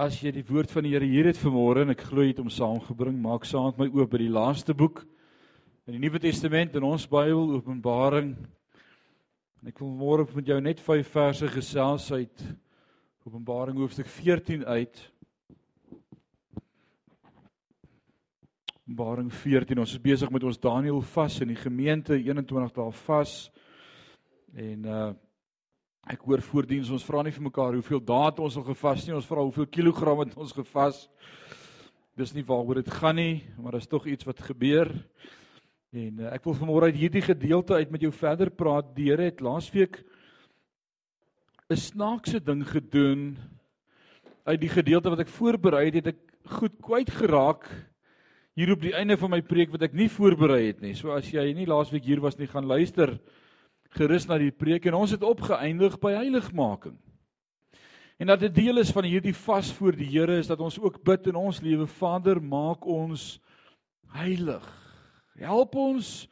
As jy die woord van die Here hier het vanmôre en ek glo jy het hom saamgebring, maak saam met my oop by die laaste boek in die Nuwe Testament in ons Bybel, Openbaring. En ek wil môre met jou net vyf verse gesels uit Openbaring hoofstuk 14 uit. Openbaring 14. Ons is besig met ons Daniël vas in die gemeente 21 dae vas. En uh Ek hoor voordiens ons vra nie vir mekaar hoeveel dae ons al gevas nie, ons vra hoeveel kilogram het ons gevas. Dis nie waaroor dit gaan nie, maar daar's tog iets wat gebeur. En uh, ek wil vanmôre uit hierdie gedeelte uit met jou verder praat. Die Here het laasweek 'n snaakse ding gedoen uit die gedeelte wat ek voorberei het, het ek goed kwyt geraak hier op die einde van my preek wat ek nie voorberei het nie. So as jy nie laasweek hier was nie, gaan luister gerus na die preek en ons het opgeëindig by heiligmaking. En dat dit deel is van hierdie vas voor die Here is dat ons ook bid in ons lewe, Vader, maak ons heilig. Help ons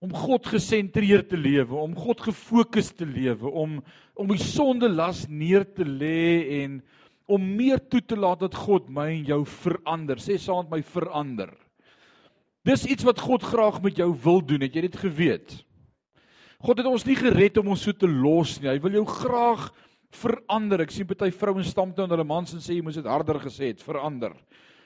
om God gesentreerd te lewe, om God gefokus te lewe, om om die sonde las neer te lê en om meer toe te laat dat God my en jou verander. Sê saam met my verander. Dis iets wat God graag met jou wil doen, het jy dit geweet? God het ons nie gered om ons so te los nie. Hy wil jou graag verander. Ek sien party vrouens stamp nou na hulle mans en sê jy moes dit harder gesê het, verander.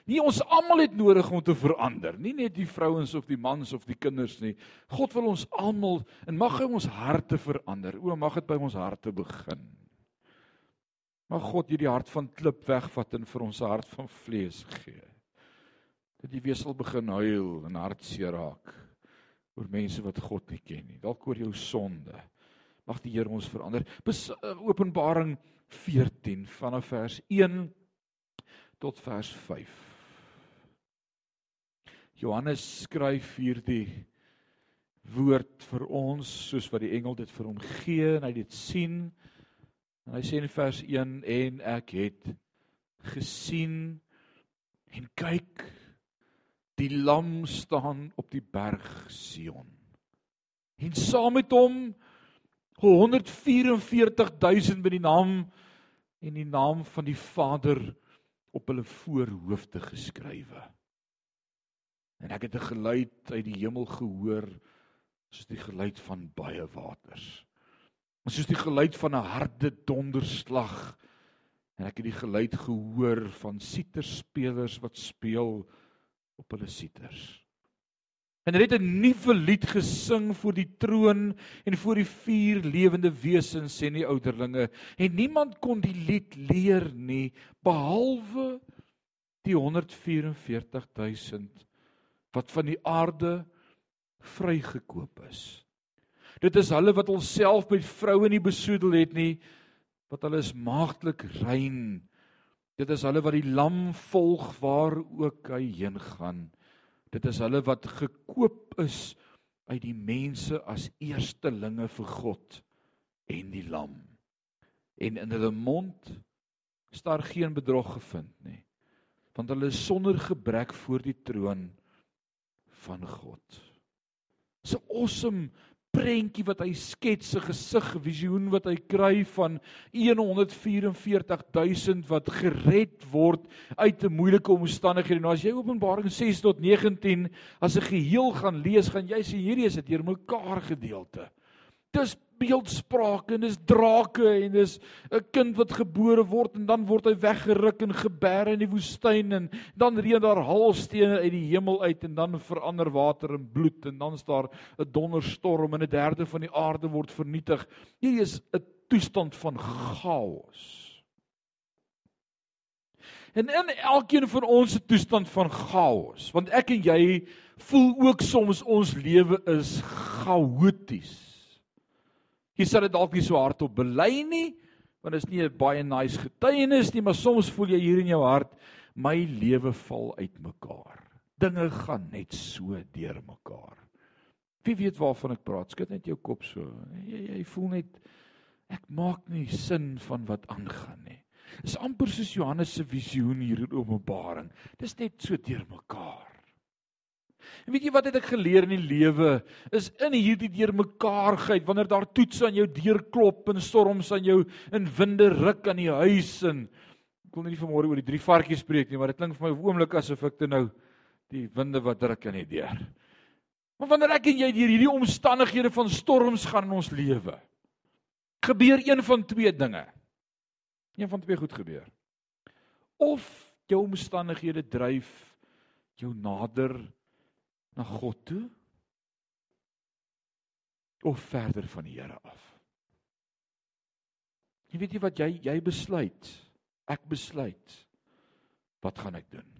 Nie ons almal het nodig om te verander, nie net die vrouens of die mans of die kinders nie. God wil ons almal en mag hy ons harte verander. O, mag dit by ons harte begin. Mag God hierdie hart van klip wegvat en vir ons 'n hart van vlees gee. Dat weer sal begin huil en hartseer raak oor mense wat God nie ken nie. Dalk oor jou sonde. Mag die Here ons verander. Bes, uh, openbaring 14 vanaf vers 1 tot vers 5. Johannes skryf hierdie woord vir ons soos wat die engel dit vir hom gee en hy dit sien. En hy sê in vers 1 en ek het gesien en kyk Die lam staan op die berg Sion. En saam met hom 144000 met die naam en die naam van die Vader op hulle voorhoofde geskrywe. En ek het 'n geluid uit die hemel gehoor soos die geluid van baie waters. Soos die geluid van 'n harde donderslag. En ek het die geluid gehoor van siterspelers wat speel op hulle sieters. En hulle het 'n nuwe lied gesing voor die troon en voor die vier lewende wesens en die ouderlinge en niemand kon die lied leer nie behalwe die 144000 wat van die aarde vrygekoop is. Dit is hulle wat hulself met vroue nie besoedel het nie wat hulle is maagdelik rein Dit is hulle wat die lam volg waar ook hy heen gaan. Dit is hulle wat gekoop is uit die mense as eerstelinge vir God en die lam. En in hulle mond is daar geen bedrog gevind nie. Want hulle is sonder gebrek voor die troon van God. So awesome prentjie wat hy skets, 'n gesig, visioen wat hy kry van 144000 wat gered word uit 'n moeilike omstandighede. Nou as jy Openbaring 6 tot 19 as 'n geheel gaan lees, gaan jy sien hierdie is dit hier mekaar gedeelte. Dis beeldsprake en dis drake en dis 'n kind wat gebore word en dan word hy weggeruk en gebeer in die woestyn en dan reën daar haalstene uit die hemel uit en dan verander water in bloed en dan is daar 'n donderstorm en 'n derde van die aarde word vernietig. Hier is 'n toestand van chaos. En in elkeen van ons se toestand van chaos, want ek en jy voel ook soms ons lewe is chaoties. Jy sal dit dalk nie so hardop bely nie, want dit is nie 'n baie nice getuienis nie, maar soms voel jy hier in jou hart my lewe val uitmekaar. Dinge gaan net so deurmekaar. Wie weet waarvan ek praat? Skud net jou kop so. Jy jy voel net ek maak nie sin van wat aangaan nie. Dis amper soos Johannes se visioen hier in Openbaring. Dis net so deurmekaar. En weet jy wat het ek geleer in die lewe is in hierdie deurmekaarheid wanneer daar toets aan jou deur klop en storms aan jou in winde ruk aan die huis en Ek wil nie vanmôre oor die drie varkies spreek nie, maar dit klink vir my op oomblik asof ek te nou die winde wat druk in die deur. Maar wanneer ek en jy deur hierdie omstandighede van storms gaan in ons lewe, gebeur een van twee dinge. Een van twee goed gebeur. Of jou omstandighede dryf jou nader na God toe of verder van die Here af. Jy weet jy wat jy jy besluit. Ek besluit. Wat gaan ek doen?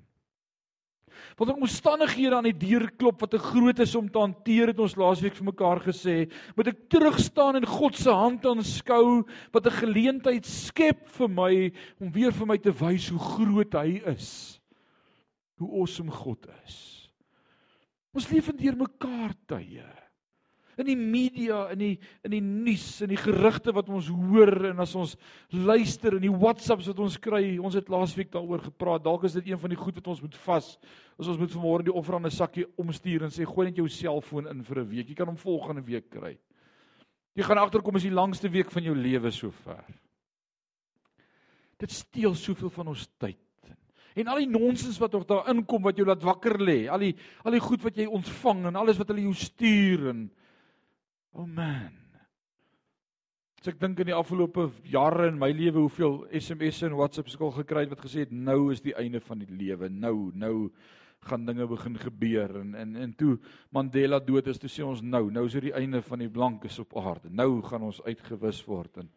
Want ek omstandighede aan die deur klop wat te groot is om te hanteer het ons laasweek vir mekaar gesê, moet ek terug staan en God se hand aanskou wat 'n geleentheid skep vir my om weer vir my te wys hoe groot hy is. Hoe awesome God is. Ons leef in deur mekaar tye in die media, in die in die nuus, in die gerugte wat ons hoor en as ons luister in die WhatsApps wat ons kry. Ons het laasweek daaroor gepraat. Dalk is dit een van die goed wat ons moet vas. As ons moet vanmôre die offer aan 'n sakkie omstuur en sê gooi net jou selfoon in vir 'n week. Jy kan hom volgende week kry. Jy gaan agterkom as die langste week van jou lewe sover. Dit steel soveel van ons tyd. En al die nonsens wat nog daar inkom wat jou laat wakker lê, al die al die goed wat jy ontvang en alles wat hulle jou stuur en Oh man. As ek dink in die afgelope jare in my lewe hoeveel SMS'e en WhatsApp's ek al gekry het wat gesê het nou is die einde van die lewe. Nou, nou gaan dinge begin gebeur en en en toe Mandela dood is, toe sê ons nou, nou is dit die einde van die blankes op aarde. Nou gaan ons uitgewis word en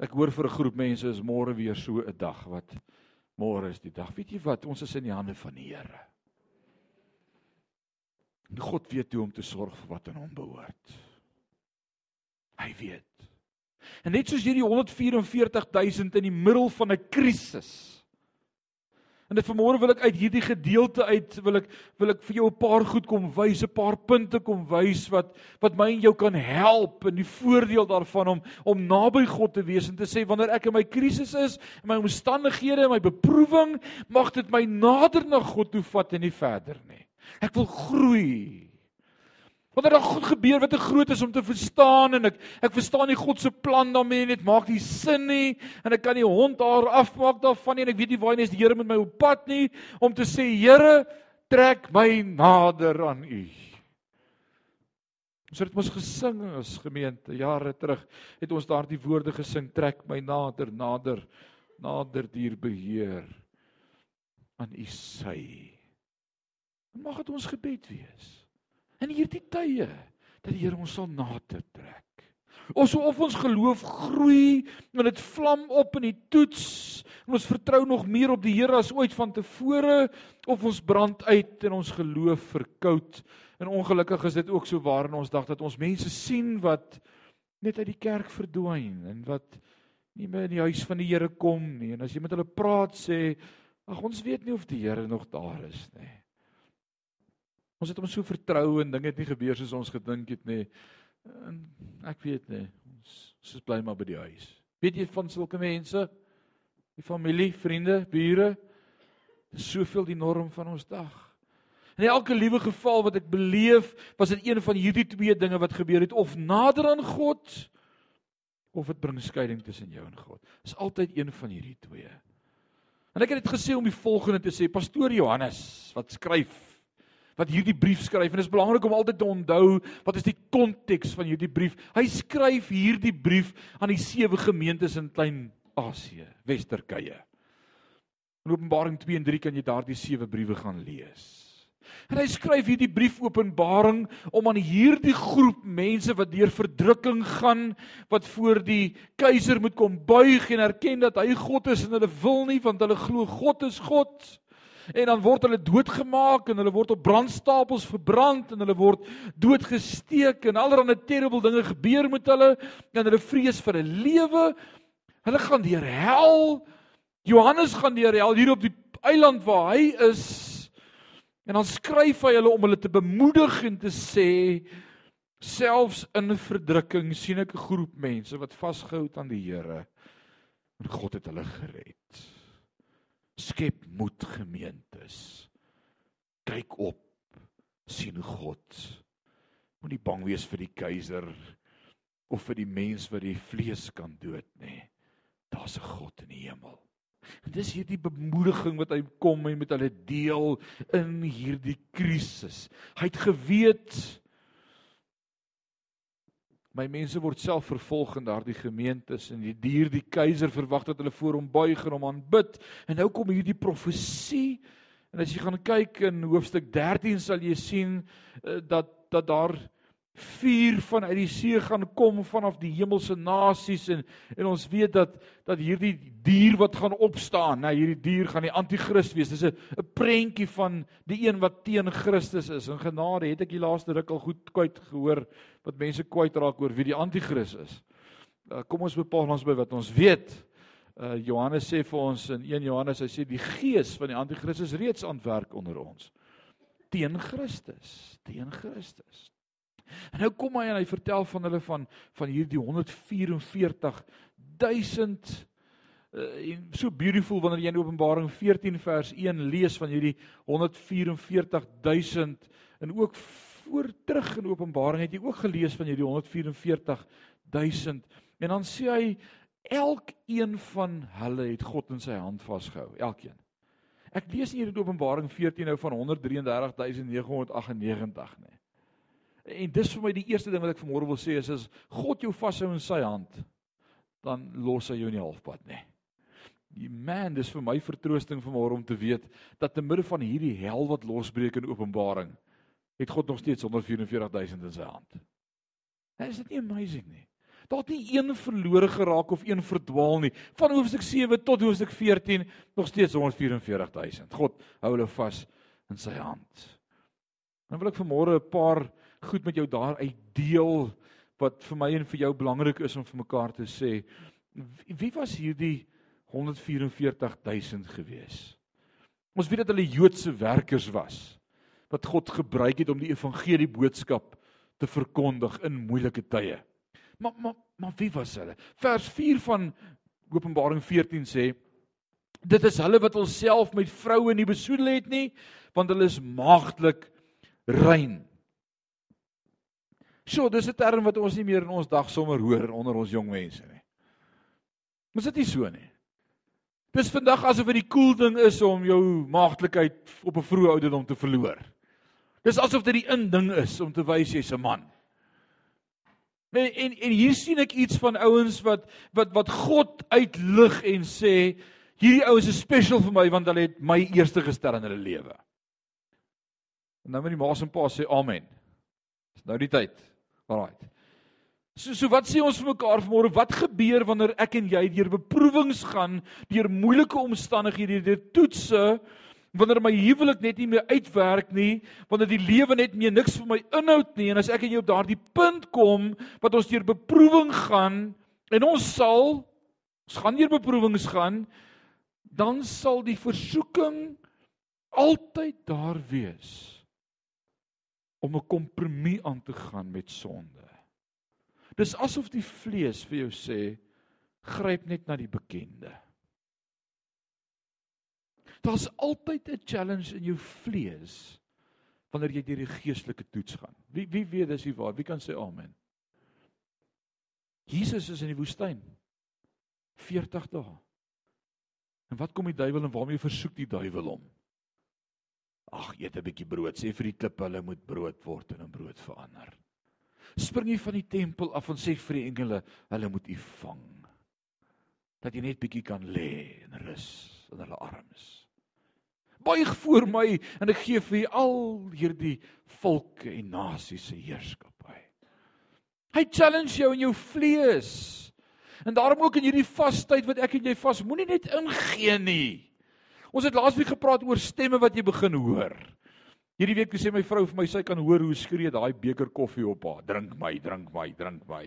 ek hoor vir 'n groep mense is môre weer so 'n dag wat môre is die dag. Weet jy wat? Ons is in die hande van die Here. God weet hoe om te sorg vir wat aan hom behoort. Hy weet. En net soos hierdie 144000 in die middel van 'n krisis. En dit vanmôre wil ek uit hierdie gedeelte uit wil ek wil ek vir jou 'n paar goed kom wys, 'n paar punte kom wys wat wat my en jou kan help in die voordeel daarvan om om naby God te wees en te sê wanneer ek in my krisis is, in my omstandighede, in my beproewing, mag dit my nader na God toe vat en nie verder nie. Ek wil groei. Wat het dan goed gebeur wat te groot is om te verstaan en ek ek verstaan nie God se plan daarmee nie. Dit maak nie sin nie en ek kan nie hond daar afmaak daarvan nie en ek weet nie waar nie is die Here met my op pad nie om te sê Here trek my nader aan U. Ons het mos gesing as gemeente jare terug het ons daardie woorde gesing trek my nader nader nader dier beheer aan U sy. Mag dit ons gebed wees in hierdie tye dat die Here ons sal nader trek. Ons of ons geloof groei en dit vlam op in die toets en ons vertrou nog meer op die Here as ooit van tevore of ons brand uit en ons geloof verkoud. En ongelukkig is dit ook so waar in ons dag dat ons mense sien wat net uit die kerk verdwyn en wat nie meer in die huis van die Here kom nie. En as jy met hulle praat sê, ag ons weet nie of die Here nog daar is nie. Ons het hom so vertrou en dinge het nie gebeur soos ons gedink het nie. En ek weet nie, ons is bly maar by die huis. Weet jy van sulke mense? Die familie, vriende, bure, is soveel die norm van ons dag. In elke liewe geval wat ek beleef, was dit een van hierdie twee dinge wat gebeur het of nader aan God of dit bring skeiding tussen jou en God. Is altyd een van hierdie twee. En ek het dit gesê om die volgende te sê, pastoor Johannes wat skryf wat hierdie brief skryf en dit is belangrik om altyd te onthou wat is die konteks van hierdie brief. Hy skryf hierdie brief aan die sewe gemeentes in Klein-Asië, Wes-Turkye. In Openbaring 2 en 3 kan jy daardie sewe briewe gaan lees. En hy skryf hierdie brief Openbaring om aan hierdie groep mense wat deur verdrukking gaan, wat voor die keiser moet kom buig en erken dat hy God is en hulle wil nie want hulle glo God is God en dan word hulle doodgemaak en hulle word op brandstapels verbrand en hulle word doodgesteek en allerlei terrible dinge gebeur met hulle en hulle vrees vir 'n lewe. Hulle gaan deur hel. Johannes gaan deur hel hier op die eiland waar hy is. En dan skryf hy hulle om hulle te bemoedig en te sê selfs in verdrukking sien ek 'n groep mense wat vasgehou het aan die Here en God het hulle gered skep moed gemeentes. Kyk op. sien God. Moenie bang wees vir die keiser of vir die mens wat die vlees kan dood nie. Daar's 'n God in die hemel. Dis hierdie bemoediging wat hy kom en met hulle deel in hierdie krisis. Hy het geweet my mense word self vervolg in daardie gemeentes en die dier die keiser verwag dat hulle voor hom buig en hom aanbid. En nou kom hierdie profesie en as jy gaan kyk in hoofstuk 13 sal jy sien uh, dat dat daar vuur vanuit die see gaan kom vanaf die hemelse nasies en en ons weet dat dat hierdie dier wat gaan opstaan, nou hierdie dier gaan die anti-kris wees. Dis 'n 'n prentjie van die een wat teen Christus is. In genade het ek die laaste ruk al goed kwyt gehoor wat mense kwyt raak oor wie die anti-kris is. Uh, kom ons bepaal ons by wat ons weet. Uh Johannes sê vir ons in 1 Johannes hy sê die gees van die anti-kris is reeds aan werk onder ons teen Christus, teen Christus. En nou kom hy en hy vertel van hulle van van hierdie 144 1000 uh, en so beautiful wanneer jy in Openbaring 14 vers 1 lees van hierdie 144 000 en ook voor terug in Openbaring het jy ook gelees van hierdie 144 000 en dan sê hy elkeen van hulle het God in sy hand vasgehou. Elkeen. Ek lees hier in Openbaring 14 nou van 133998 nê. En dis vir my die eerste ding wat ek vanmôre wil sê is as God jou vashou in sy hand, dan los hy jou nie halfpad nie. Die man, dis vir my vertroosting vanmôre om te weet dat te midde van hierdie hel wat losbreek in Openbaring, het God nog steeds 144000 in sy hand. Dit is dit nie amazing nie. Daar het nie een verlore geraak of een verdwaal nie. Van hoofstuk 7 tot hoofstuk 14 nog steeds 144000. God hou hulle vas in sy hand. Dan wil ek vanmôre 'n paar goed met jou daaruit deel wat vir my en vir jou belangrik is om vir mekaar te sê. Wie was hierdie 144000 gewees? Ons weet dat hulle Joodse werkers was wat God gebruik het om die evangelie boodskap te verkondig in moeilike tye. Maar maar maar wie was hulle? Vers 4 van Openbaring 14 sê dit is hulle wat hulself met vroue nie besoedel het nie want hulle is maagdelik rein. So, dis 'n term wat ons nie meer in ons dag sommer hoor onder ons jong mense nie. Mas dit nie so nie. Dis vandag asof dit die cool ding is om jou maagdelikheid op 'n vroeë ouderdom te verloor. Dis asof dit die in ding is om te wys jy's 'n man. En, en en hier sien ek iets van ouens wat wat wat God uitlig en sê hierdie ouens is special vir my want hulle het my eerste gestel in hulle lewe. En nou moet die maas en pa sê amen. Dis nou die tyd. Alraai. So so wat sê ons vir mekaar vanmôre? Wat gebeur wanneer ek en jy deur beproewings gaan, deur moeilike omstandighede, deur toetse, wanneer my huwelik net nie meer uitwerk nie, wanneer die lewe net meer niks vir my inhoud nie en as ek en jy op daardie punt kom wat ons deur beproewing gaan en ons sal ons gaan deur beproewings gaan, dan sal die versoeking altyd daar wees om 'n kompromie aan te gaan met sonde. Dis asof die vlees vir jou sê gryp net na die bekende. Daar's altyd 'n challenge in jou vlees wanneer jy deur die geestelike toets gaan. Wie wie weet dis die waar? Wie kan sê amen? Jesus is in die woestyn 40 dae. En wat kom die duiwel en waarmee versoek die duiwel hom? Ag, eet 'n bietjie brood. Sê vir die klippe hulle moet brood word en in brood verander. Spring jy van die tempel af en sê vir die engele hulle moet u vang. Dat jy net bietjie kan lê en rus in hulle arms. Buig voor my en ek gee vir u al hierdie volke en nasies se heerskappy. Hy challenge jou in jou vlees. En daarom ook in hierdie vastyd wat ek en jy vas, moenie net ingee nie. Ons het laasweek gepraat oor stemme wat jy begin hoor. Hierdie week sê my vrou vir my sy kan hoor hoe skree daai beker koffie op haar. Drink my, drink my, drink my.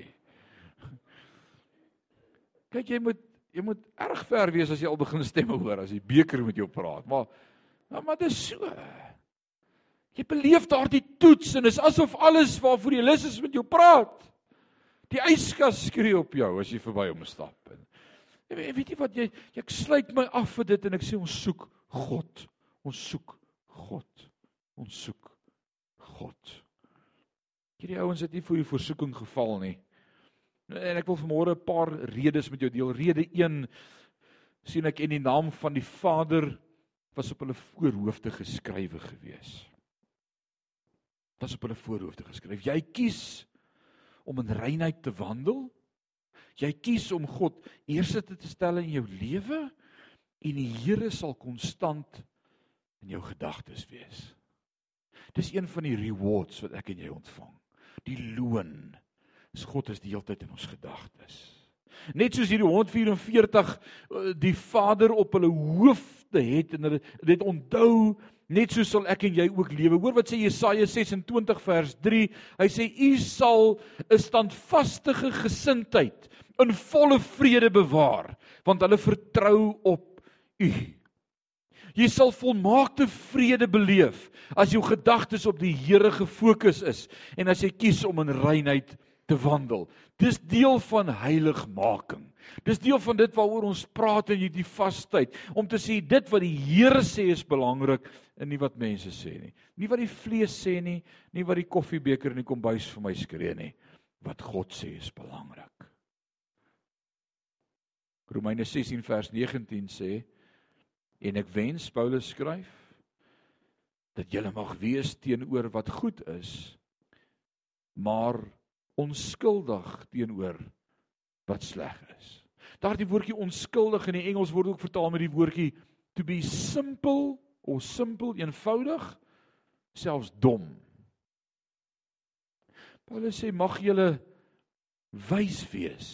Kyk jy moet jy moet erg ver wees as jy al begin stemme hoor as die beker met jou praat. Maar maar, maar dit is so. Jy beleef daardie toets en is asof alles waarvoor jy lus is met jou praat. Die yskas skree op jou as jy verby hom stap. En weet jy wat jy ek sluit my af vir dit en ek sê ons soek God. Ons soek God. Ons soek God. Hierdie ouens het nie vir die versoeking geval nie. En ek wil vanmôre 'n paar redes met jou deel. Rede 1 sien ek en die naam van die Vader was op hulle voorhoofde geskrywe gewees. Was op hulle voorhoofde geskryf. Jy kies om in reinheid te wandel. Jy kies om God eerste te stel in jou lewe en die Here sal konstant in jou gedagtes wees. Dis een van die rewards wat ek en jy ontvang. Die loon is God is die hele tyd in ons gedagtes. Net soos hierdie 144 eh, die Vader op hulle hoofde het en hulle dit onthou net so sal ek en jy ook lewe. Hoor wat sê Jesaja 26 vers 3. Hy sê u sal 'n standvaste gesindheid in volle vrede bewaar want hulle vertrou op u. Jy sal volmaakte vrede beleef as jou gedagtes op die Here gefokus is en as jy kies om in reinheid te wandel. Dis deel van heiligmaking. Dis deel van dit waaroor ons praat in hierdie vastyd om te sê dit wat die Here sê is belangrik en nie wat mense sê nie. Nie wat die vlees sê nie, nie wat die koffiebeker in die kombuis vir my skree nie. Wat God sê is belangrik. Romeine 16 vers 19 sê en ek wens Paulus skryf dat julle mag wees teenoor wat goed is maar onskuldig teenoor wat sleg is. Daardie woordjie onskuldig in die Engels word ook vertaal met die woordjie to be simple of simple eenvoudig selfs dom. Paulus sê mag julle wys wees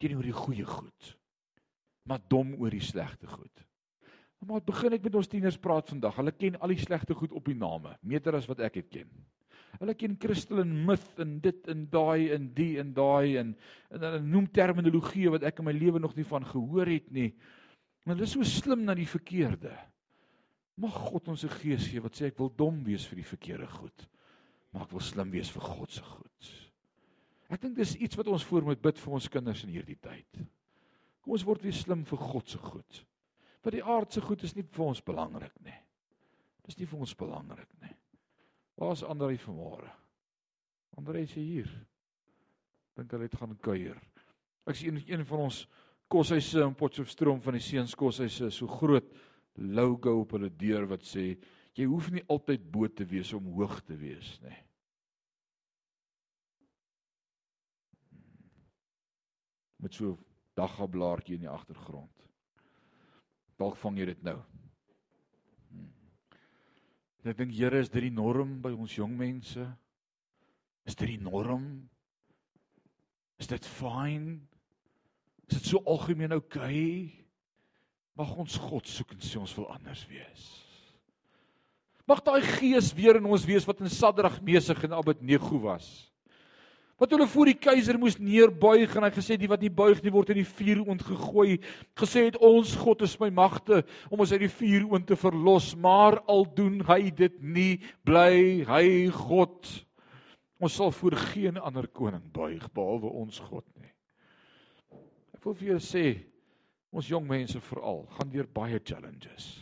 teenoor die goeie goed maar dom oor die slegte goed. Maar begin ek met ons tieners praat vandag? Hulle ken al die slegte goed op die name, meter as wat ek dit ken. Hulle ken kristal en myth en dit en daai en die en daai en en hulle noem terminologie wat ek in my lewe nog nie van gehoor het nie. Maar hulle is so slim na die verkeerde. Mag God ons 'n gees gee wat sê ek wil dom wees vir die verkeerde goed, maar ek wil slim wees vir God se goed. Ek dink dis iets wat ons voor moet bid vir ons kinders in hierdie tyd. Kom ons word weer slim vir God se goed. Want die aardse goed is nie vir ons belangrik nie. Dis nie vir ons belangrik nie. Waar's Andrei vanmôre? Andrei is hier. Dink hulle het gaan kuier. Ek sien een van ons koshuise in Potchefstroom van die seuns koshuise so groot logo op hulle deur wat sê jy hoef nie altyd bo te wees om hoog te wees nie. Met so daggablaartjie in die agtergrond. Dalk vang jy dit nou. En ek dink Here is dit die norm by ons jong mense? Is dit die norm? Is dit fyn? Is dit so algemeen oukei? Okay? Mag ons God soek en sê ons wil anders wees. Mag daai gees weer in ons wees wat in Sadrag, Mesig en Abednego was. Wat hulle voor die keiser moes neerbuig en hy gesê die wat nie buig nie word in die vuur ontgegooi. Gesê het ons God is my magte om ons uit die vuur oond te verlos, maar al doen hy dit nie, bly hy God. Ons sal voor geen ander koning buig behalwe ons God nie. Ek wil vir julle sê ons jong mense veral gaan deur baie challenges.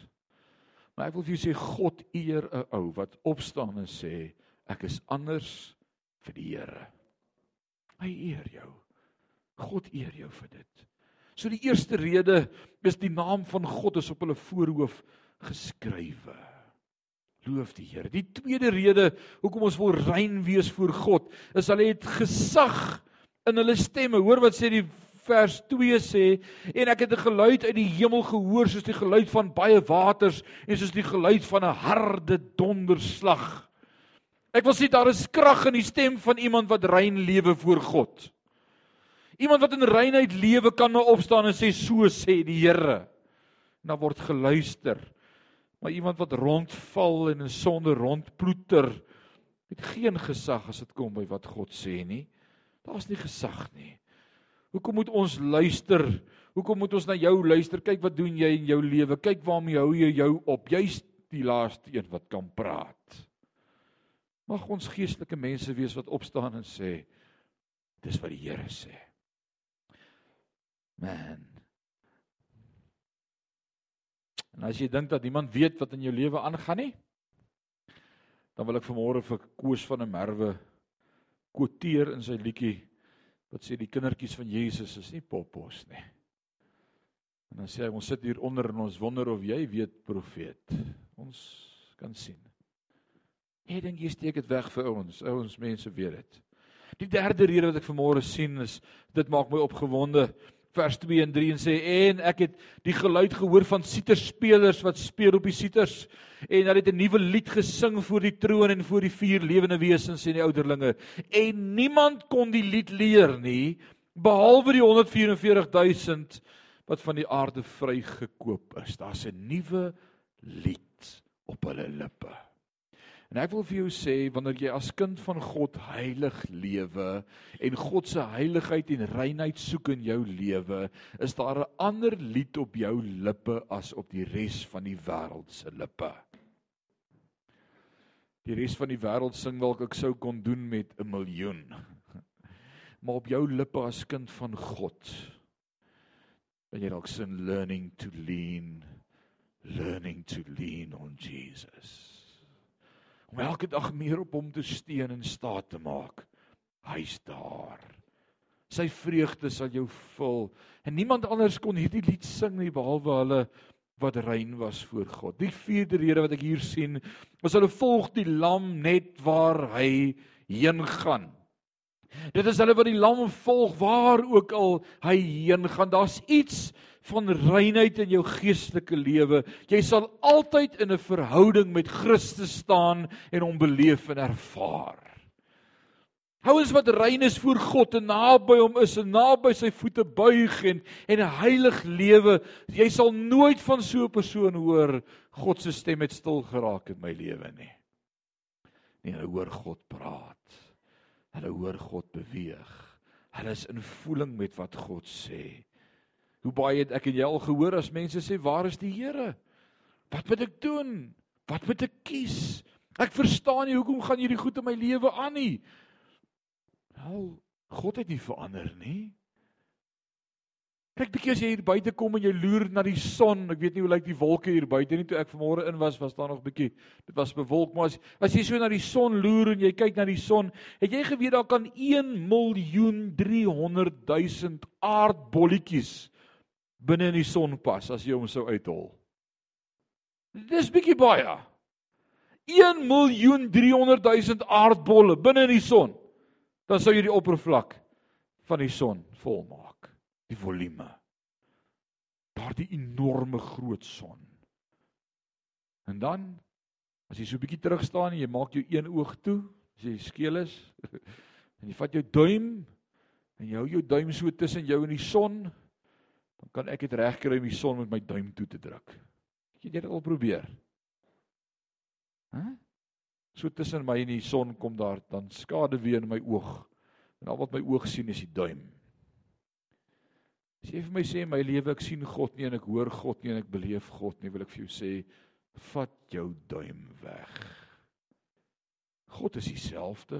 Maar ek wil vir julle sê God eer 'n ou wat opstaan en sê ek is anders vir die Here. Hy eer jou. God eer jou vir dit. So die eerste rede is die naam van God is op hulle voorhoof geskrywe. Loof die Here. Die tweede rede hoekom ons wil rein wees voor God is hulle het gesag in hulle stemme. Hoor wat sê die vers 2 sê en ek het 'n geluid uit die hemel gehoor soos die geluid van baie waters en soos die geluid van 'n harde donderslag. Ek wil sê daar is krag in die stem van iemand wat rein lewe voor God. Iemand wat in reinheid lewe kan nou opstaan en sê so sê die Here. Dan word geluister. Maar iemand wat rondval en in sonde rondploeter het geen gesag as dit kom by wat God sê nie. Daar's nie gesag nie. Hoekom moet ons luister? Hoekom moet ons na jou luister? Kyk wat doen jy in jou lewe? Kyk waarmee hou jy jou op? Jy's die laaste een wat kan praat. Mag ons geestelike mense wees wat opstaan en sê dis wat die Here sê. Man. En as jy dink dat iemand weet wat in jou lewe aangaan nie, dan wil ek vanmôre vir Koos van der Merwe quoteer in sy liedjie wat sê die kindertjies van Jesus is nie poppos nie. En dan sê hy ons sit hier onder en ons wonder of jy weet profeet. Ons kan sien. Jy dink jy steek dit weg vir ons. Ouens mense weet dit. Die derde rede wat ek vanmôre sien is dit maak my opgewonde vers 2 en 3 en sê en ek het die geluid gehoor van siterspelers wat speel op die siters en hulle het 'n nuwe lied gesing voor die troon en voor die vier lewende wesens en die ouderlinge en niemand kon die lied leer nie behalwe die 144000 wat van die aarde vrygekoop is daar's 'n nuwe lied op hulle lippe En ek wil vir jou sê wanneer jy as kind van God heilig lewe en God se heiligheid en reinheid soek in jou lewe, is daar 'n ander lied op jou lippe as op die res van die wêreld se lippe. Die res van die wêreld sing dalk ek sou kon doen met 'n miljoen. Maar op jou lippe as kind van God, dan jy dalk sing learning to lean, learning to lean on Jesus om elke dag meer op hom te steun en staat te maak. Hy's daar. Sy vreugde sal jou vul. En niemand anders kon hierdie lied sing nie behalwe hulle wat rein was voor God. Die vierde rede wat ek hier sien, is hulle volg die lam net waar hy heen gaan. Dit is hulle wat die lam volg waar ook al hy heen gaan. Daar's iets van reinheid in jou geestelike lewe. Jy sal altyd in 'n verhouding met Christus staan en hom beleef en ervaar. Houens wat rein is voor God en naby hom is en naby sy voete buig en en 'n heilig lewe, jy sal nooit van so 'n persoon hoor God se stem het stil geraak in my lewe nie. Nee, hulle hoor God praat. Hulle hoor God beweeg. Hulle is in voeling met wat God sê. Hoe baie het ek en jy al gehoor as mense sê waar is die Here? Wat moet ek doen? Wat moet ek kies? Ek verstaan nie hoekom gaan hierdie goed in my lewe aan nie. Wel, God het nie verander nie. Kyk bietjie as jy hier buite kom en jy loer na die son. Ek weet nie hoe lyk die wolke hier buite nie. Toe ek vanmôre in was, was daar nog bietjie. Dit was bewolk, maar as, as jy so na die son loer en jy kyk na die son, het jy geweet daar kan 1 miljoen 300 000 aardbolletjies binne in die son pas as jy hom sou uithol. Dis bietjie baie. 1 miljoen 300 000 aardbolle binne in die son. Dan sou jy die oppervlak van die son volmaak. Die volume. Daardie enorme groot son. En dan as jy so 'n bietjie terug staan en jy maak jou een oog toe, as jy skeel is en jy vat jou duim en jy hou jou duim so tussen jou en die son dan kan ek dit regkry om die son met my duim toe te druk. Het jy dit al probeer? Hæ? So tussen my en die son kom daar dan skade weer in my oog. En al wat my oog sien is die duim. As jy vir my sê my lewe ek sien God nie en ek hoor God nie en ek beleef God nie, wil ek vir jou sê vat jou duim weg. God is dieselfde.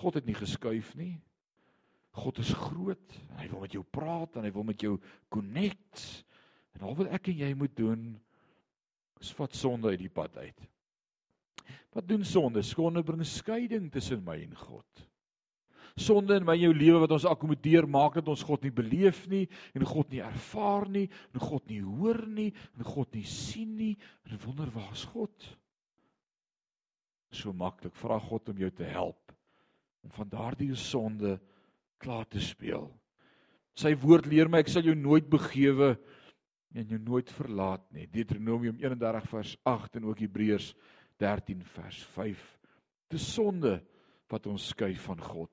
God het nie geskuif nie. God is groot en hy wil met jou praat en hy wil met jou connect. En al wat ek en jy moet doen is vat sonde uit die pad uit. Wat doen sonde? Sonde bring skeiding tussen my en God. Sonde in my jou lewe wat ons akkommodeer maak dat ons God nie beleef nie en God nie ervaar nie en God nie hoor nie en God nie sien nie en wonder waar is God? So maklik vra God om jou te help om van daardie sonde klaar te speel. Sy woord leer my ek sal jou nooit begewe en jou nooit verlaat nie. Deuteronomium 31 vers 8 en ook Hebreërs 13 vers 5. Dis sonde wat ons skei van God.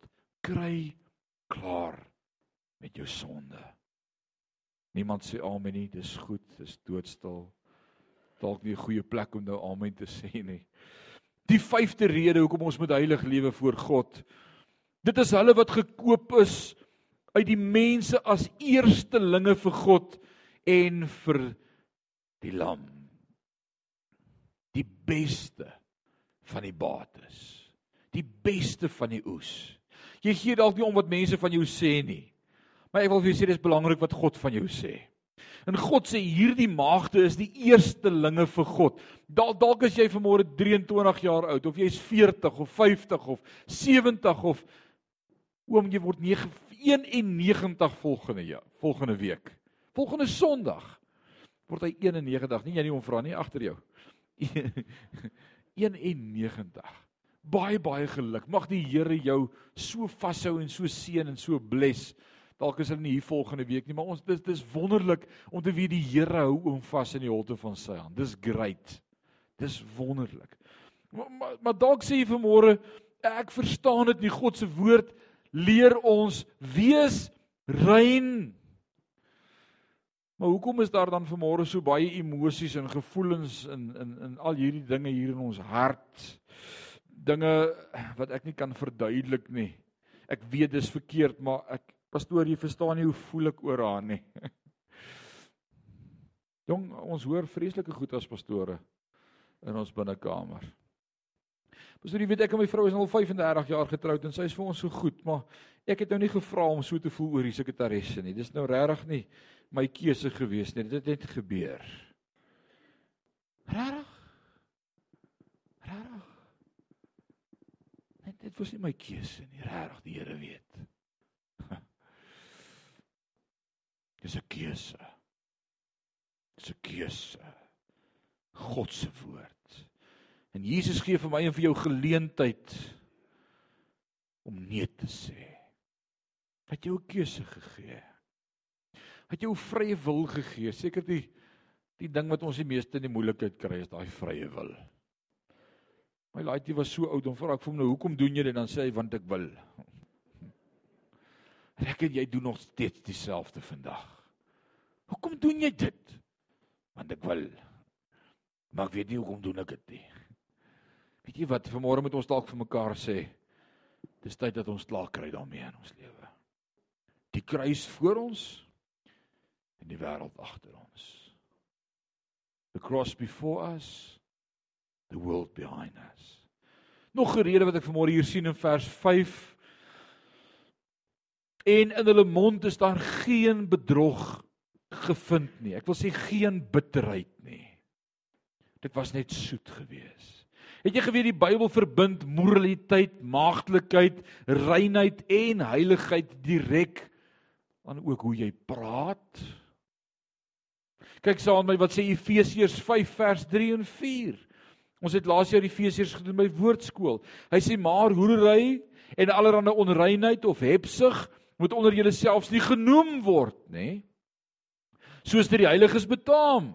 Kry klaar met jou sonde. Niemand sê amen nie, dis goed, dis doodstil. Dalk nie 'n goeie plek om nou amen te sê nie. Die vyfde rede hoekom ons moet heilig lewe voor God Dit is hulle wat gekoop is uit die mense as eerstelinge vir God en vir die lam. Die beste van die bates. Die beste van die oes. Jy gee dalk nie om wat mense van jou sê nie. Maar ek wil vir jou sê dis belangrik wat God van jou sê. En God sê hierdie maagde is die eerstelinge vir God. Dalk dalk as jy vanmôre 23 jaar oud of jy's 40 of 50 of 70 of Oom, jy word 91 volgende jaar, volgende week. Volgende Sondag word hy 91. Nie jy nie om vra nie agter jou. 91. Baie baie geluk. Mag die Here jou so vashou en so seën en so bless. Dalk is hulle nie hier volgende week nie, maar ons dis dis wonderlik om te weet die Here hou oom vas in die holte van sy hand. Dis great. Dis wonderlik. Maar maar, maar dalk sê jy vanmôre ek verstaan dit nie God se woord leer ons wees rein. Maar hoekom is daar dan vanmôre so baie emosies en gevoelens in in in al hierdie dinge hier in ons hart? Dinge wat ek nie kan verduidelik nie. Ek weet dis verkeerd, maar ek pastoor, jy verstaan nie hoe voel ek oor haar nie. Jong, ons hoor vreeslike goed as pastore in ons binnekamer. Pastoor, jy weet ek en my vrou is al 35 jaar getroud en sy is vir ons so goed, maar ek het nou nie gevra om so te voel oor die sekretaresse nie. Dis nou regtig nie my keuse gewees nie. Dit het net gebeur. Rarig. Rarig. Net dit was nie my keuse nie. Rarig, die Here weet. Dis 'n keuse. Dis 'n keuse. God se woord. En Jesus gee vir my en vir jou geleentheid om nee te sê. Wat jou 'n keuse gegee het jou vrye wil gegee. Seker die die ding wat ons die meeste in die moeilikheid kry is daai vrye wil. My laaitjie was so oud om vra ek vir hom nou hoekom doen jy dit dan sê hy want ek wil. Ek en jy doen nog steeds dieselfde vandag. Hoekom doen jy dit? Want ek wil. Maar ek weet nie hoekom doen ek dit nie. Weet jy wat, vanmôre moet ons dalk vir mekaar sê, dis tyd dat ons klaar kry daarmee in ons lewe. Die kruis voor ons, en die wêreld agter ons. The cross before us, the world behind us. Nog 'n rede wat ek vanmôre hier sien in vers 5 en in hulle mond is daar geen bedrog gevind nie. Ek wil sê geen bitterheid nie. Dit was net soet geweest. Het jy geweet die Bybel verbind moraliteit, maagdelikheid, reinheid en heiligheid direk aan ook hoe jy praat? Kyk saam met my wat sê Efesiërs 5 vers 3 en 4. Ons het laas jaar Efesiërs gedoen by woordskool. Hy sê maar hoerery en allerlei onreinheid of hebsug moet onder julle selfs nie genoem word, nê? Soos dit die heiliges betaam.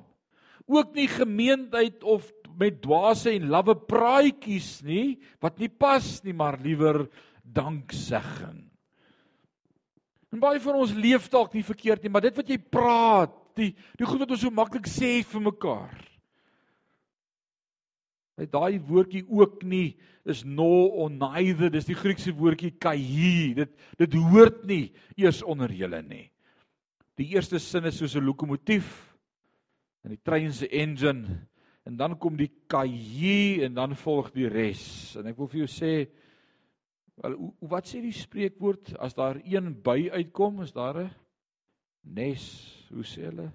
Ook nie gemeentheid of met dwaase en lawwe praatjies nie wat nie pas nie, maar liewer danksegging. En baie van ons leef dalk nie verkeerd nie, maar dit wat jy praat, die die goed wat ons so maklik sê vir mekaar. Hy daai woordjie ook nie is no or neither, dis die Griekse woordjie kai. Dit dit hoort nie eers onder julle nie. Die eerste sin is soos 'n lokomotief in die trein se engine en dan kom die kai en dan volg die res. En ek wil vir jou sê wel wat sê die spreekwoord as daar een by uitkom, is daar 'n nes, hoe sê hulle?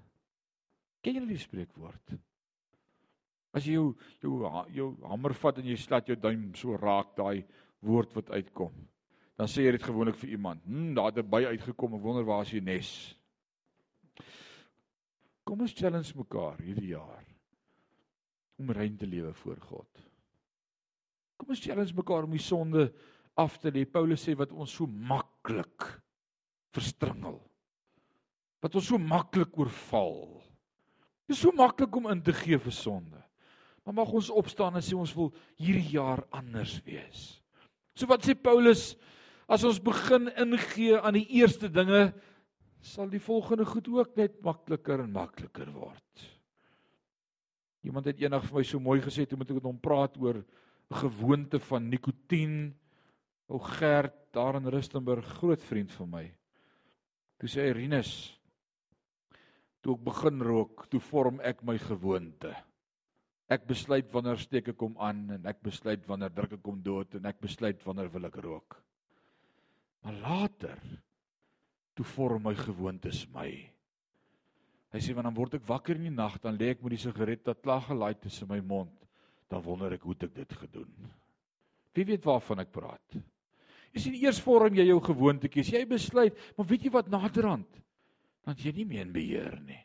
Ken julle die spreekwoord? As jy jou jou jou hamer vat en jy slat jou duim so raak daai woord wat uitkom. Dan sê jy dit gewoonlik vir iemand. Hm, daar het 'n by uitgekom. Ek wonder waar is die nes? Kom ons challenge mekaar hierdie jaar om rein te lewe voor God. Kom ons challenge mekaar om die sonde af te lê. Paulus sê wat ons so maklik verstringel wat ons so maklik oorval. Dit is so maklik om in te gee vir sonde. Maar mag ons opstaan en sê ons wil hierdie jaar anders wees. So wat sê Paulus as ons begin ingee aan die eerste dinge sal die volgende goed ook net makliker en makliker word. Iemand het eendag vir my so mooi gesê toe moet ek met hom praat oor gewoonte van nikotien. Ou Gert daar in Rustenburg, groot vriend van my. Toe sê hy Rinus, toe ek begin rook, toe vorm ek my gewoonte. Ek besluit wanneer steek ek hom aan en ek besluit wanneer druk ek hom dood en ek besluit wanneer wil ek rook. Maar later toe vorm my gewoontes my. Hy sê wanneer word ek wakker in die nag dan lê ek met die sigaret wat klaar gelaai tussen my mond, dan wonder ek hoe ek dit gedoen. Wie weet waarvan ek praat? Jy sien eers vorm jy jou gewoontetjies. Jy besluit, maar weet jy wat naderhand? Want jy nie meer in beheer nie.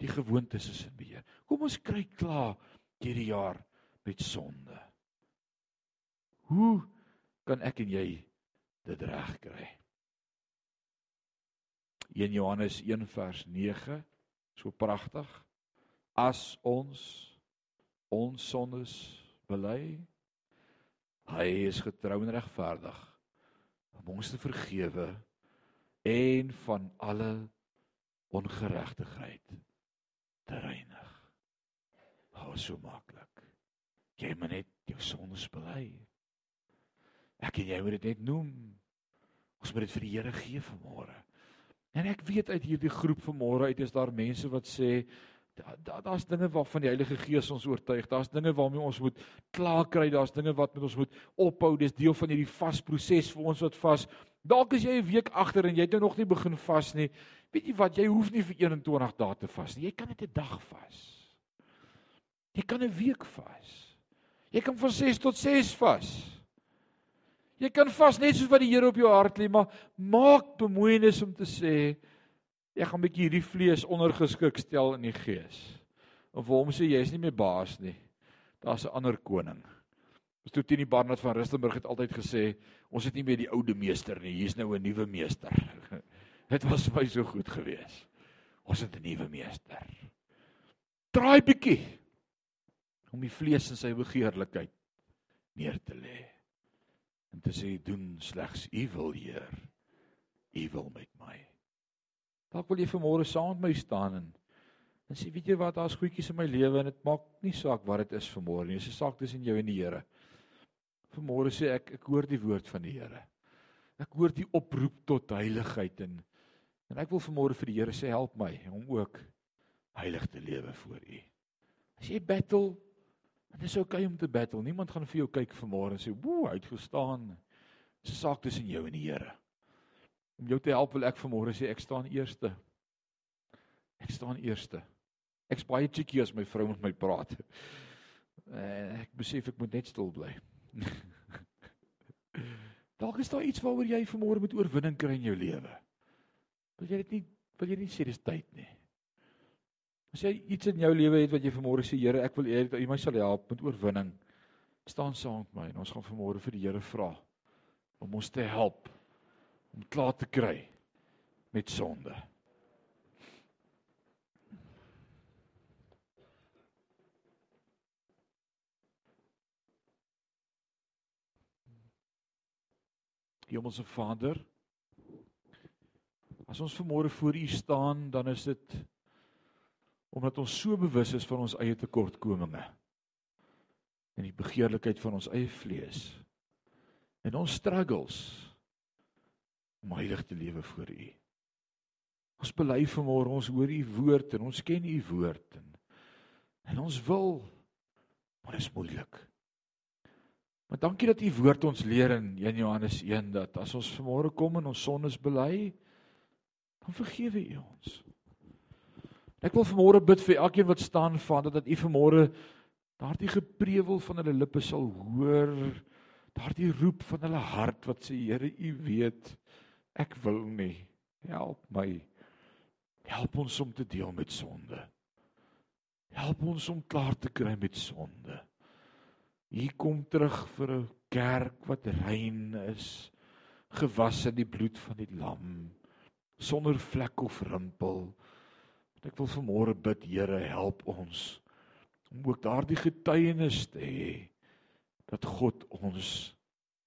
Die gewoontes is in beheer. Kom ons kry klaar hierdie jaar met sonde. Hoe kan ek en jy dit regkry? 1 Johannes 1 vers 9 so pragtig as ons ons sondes bely hy is getrou en regverdig om ons te vergewe en van alle ongeregtigheid te reinig. Hou so maklik. Jy moet net jou sondes bely. Ek en jy moet dit net noem. Ons moet dit vir die Here gee vanmôre. En ek weet uit hierdie groep vanmôre uit is daar mense wat sê daar's da, dinge waarvan die Heilige Gees ons oortuig. Daar's dinge waarmee ons moet klaar kry. Daar's dinge wat met ons moet ophou. Dis deel van hierdie vasproses vir ons wat vas. Dalk is jy 'n week agter en jy het nou nog nie begin vas nie. Weet jy wat? Jy hoef nie vir 21 dae te vas nie. Jy kan net 'n dag vas. Jy kan 'n week vas. Jy kan van 6 tot 6 vas. Jy kan vas net soos wat die Here op jou hart lê, maar maak bemoeienis om te sê ek gaan 'n bietjie hierdie vlees ondergeskik stel in die gees. Of vir hom sê jy is nie meer baas nie. Daar's 'n ander koning. Ons toe teen die Barnard van Rustenburg het altyd gesê ons het nie meer die oude meester nie, hier's nou 'n nuwe meester. Dit was baie so goed geweest. Ons het 'n nuwe meester. Draai bietjie om die vlees en sy begeerlikheid neer te lê en te sê doen slegs u wil Heer. U wil met my. Dalk wil jy vanmôre saam met my staan en en sê weet jy wat daar's goedjies in my lewe en dit maak nie saak wat dit is vanmôre nie. Dis 'n saak tussen jou en die Here. Vanmôre sê ek ek hoor die woord van die Here. Ek hoor die oproep tot heiligheid en en ek wil vanmôre vir die Here sê help my om ook heilig te lewe voor u. As jy battle Dit is oukei okay om te battle. Niemand gaan vir jou kyk vanmôre en sê, "Woe, hy het gestaan." Dis 'n saak tussen jou en die Here. Om jou te help wil ek vanmôre sê ek staan eerste. Ek staan eerste. Ek's baie cheeky as my vrou met my praat. En ek besef ek moet net stil bly. Dalk is daar iets waaroor jy vanmôre moet oorwinning kry in jou lewe. Wil jy dit nie wil jy nie sê dis tyd nie? As jy iets in jou lewe het wat jy vanmôre sê Here, ek wil hê dat U my sal help met oorwinning. Staan saam met my en ons gaan vanmôre vir die Here vra om ons te help om klaar te kry met sonde. Hemelse Vader, as ons vanmôre voor U staan, dan is dit omdat ons so bewus is van ons eie tekortkominge en die begeerlikheid van ons eie vlees en ons struggles om heilig te lewe voor U. Ons bely vanmôre ons hoor U woord en ons ken U woord en, en ons wil maar dit is moeilik. Maar dankie dat U woord ons leer in 1 Johannes 1 dat as ons vanmôre kom en ons sondes bely dan vergewe U ons. Ek wil vanmôre bid vir elkeen wat staan Vader dat U vanmôre daardie geprewel van hulle lippe sal hoor, daardie roep van hulle hart wat sê Here, U weet ek wil nie. Help my. Help ons om te deel met sonde. Help ons om klaar te kry met sonde. Hier kom terug vir 'n kerk wat rein is, gewas in die bloed van die lam, sonder vlek of rimpel. Ek wil vanmôre bid, Here, help ons om ook daardie getuienis te hê dat God ons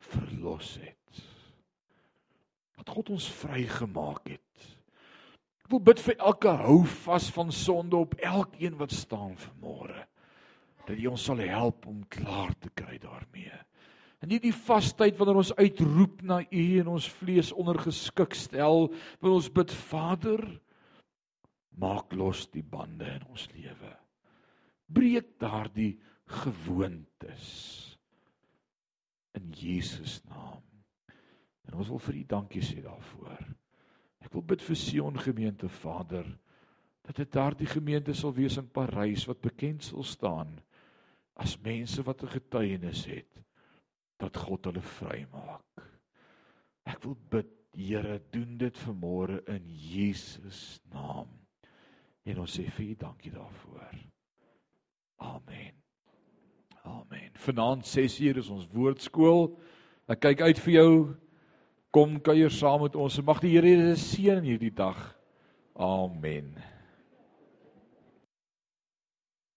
verlos het. Dat God ons vrygemaak het. Ek wil bid vir elke hou vas van sonde op elkeen wat staan vanmôre. Dat U ons sal help om klaar te kry daarmee. En hierdie vastyd wanneer ons uitroep na U en ons vlees ondergeskik stel, wil ons bid Vader, maak los die bande in ons lewe. Breek daardie gewoontes in Jesus naam. En ons wil vir U dankie sê daarvoor. Ek wil bid vir Sion gemeente Vader dat dit daardie gemeente sal wees in Parys wat bekend sal staan as mense wat 'n getuienis het dat God hulle vrymaak. Ek wil bid Here doen dit vanmôre in Jesus naam. En ons sê vir U dankie daarvoor. Amen. Amen. Vanaand 6uur is ons woordskool. Ek kyk uit vir jou. Kom kuier saam met ons. Mag die Here jou seën hierdie dag. Amen.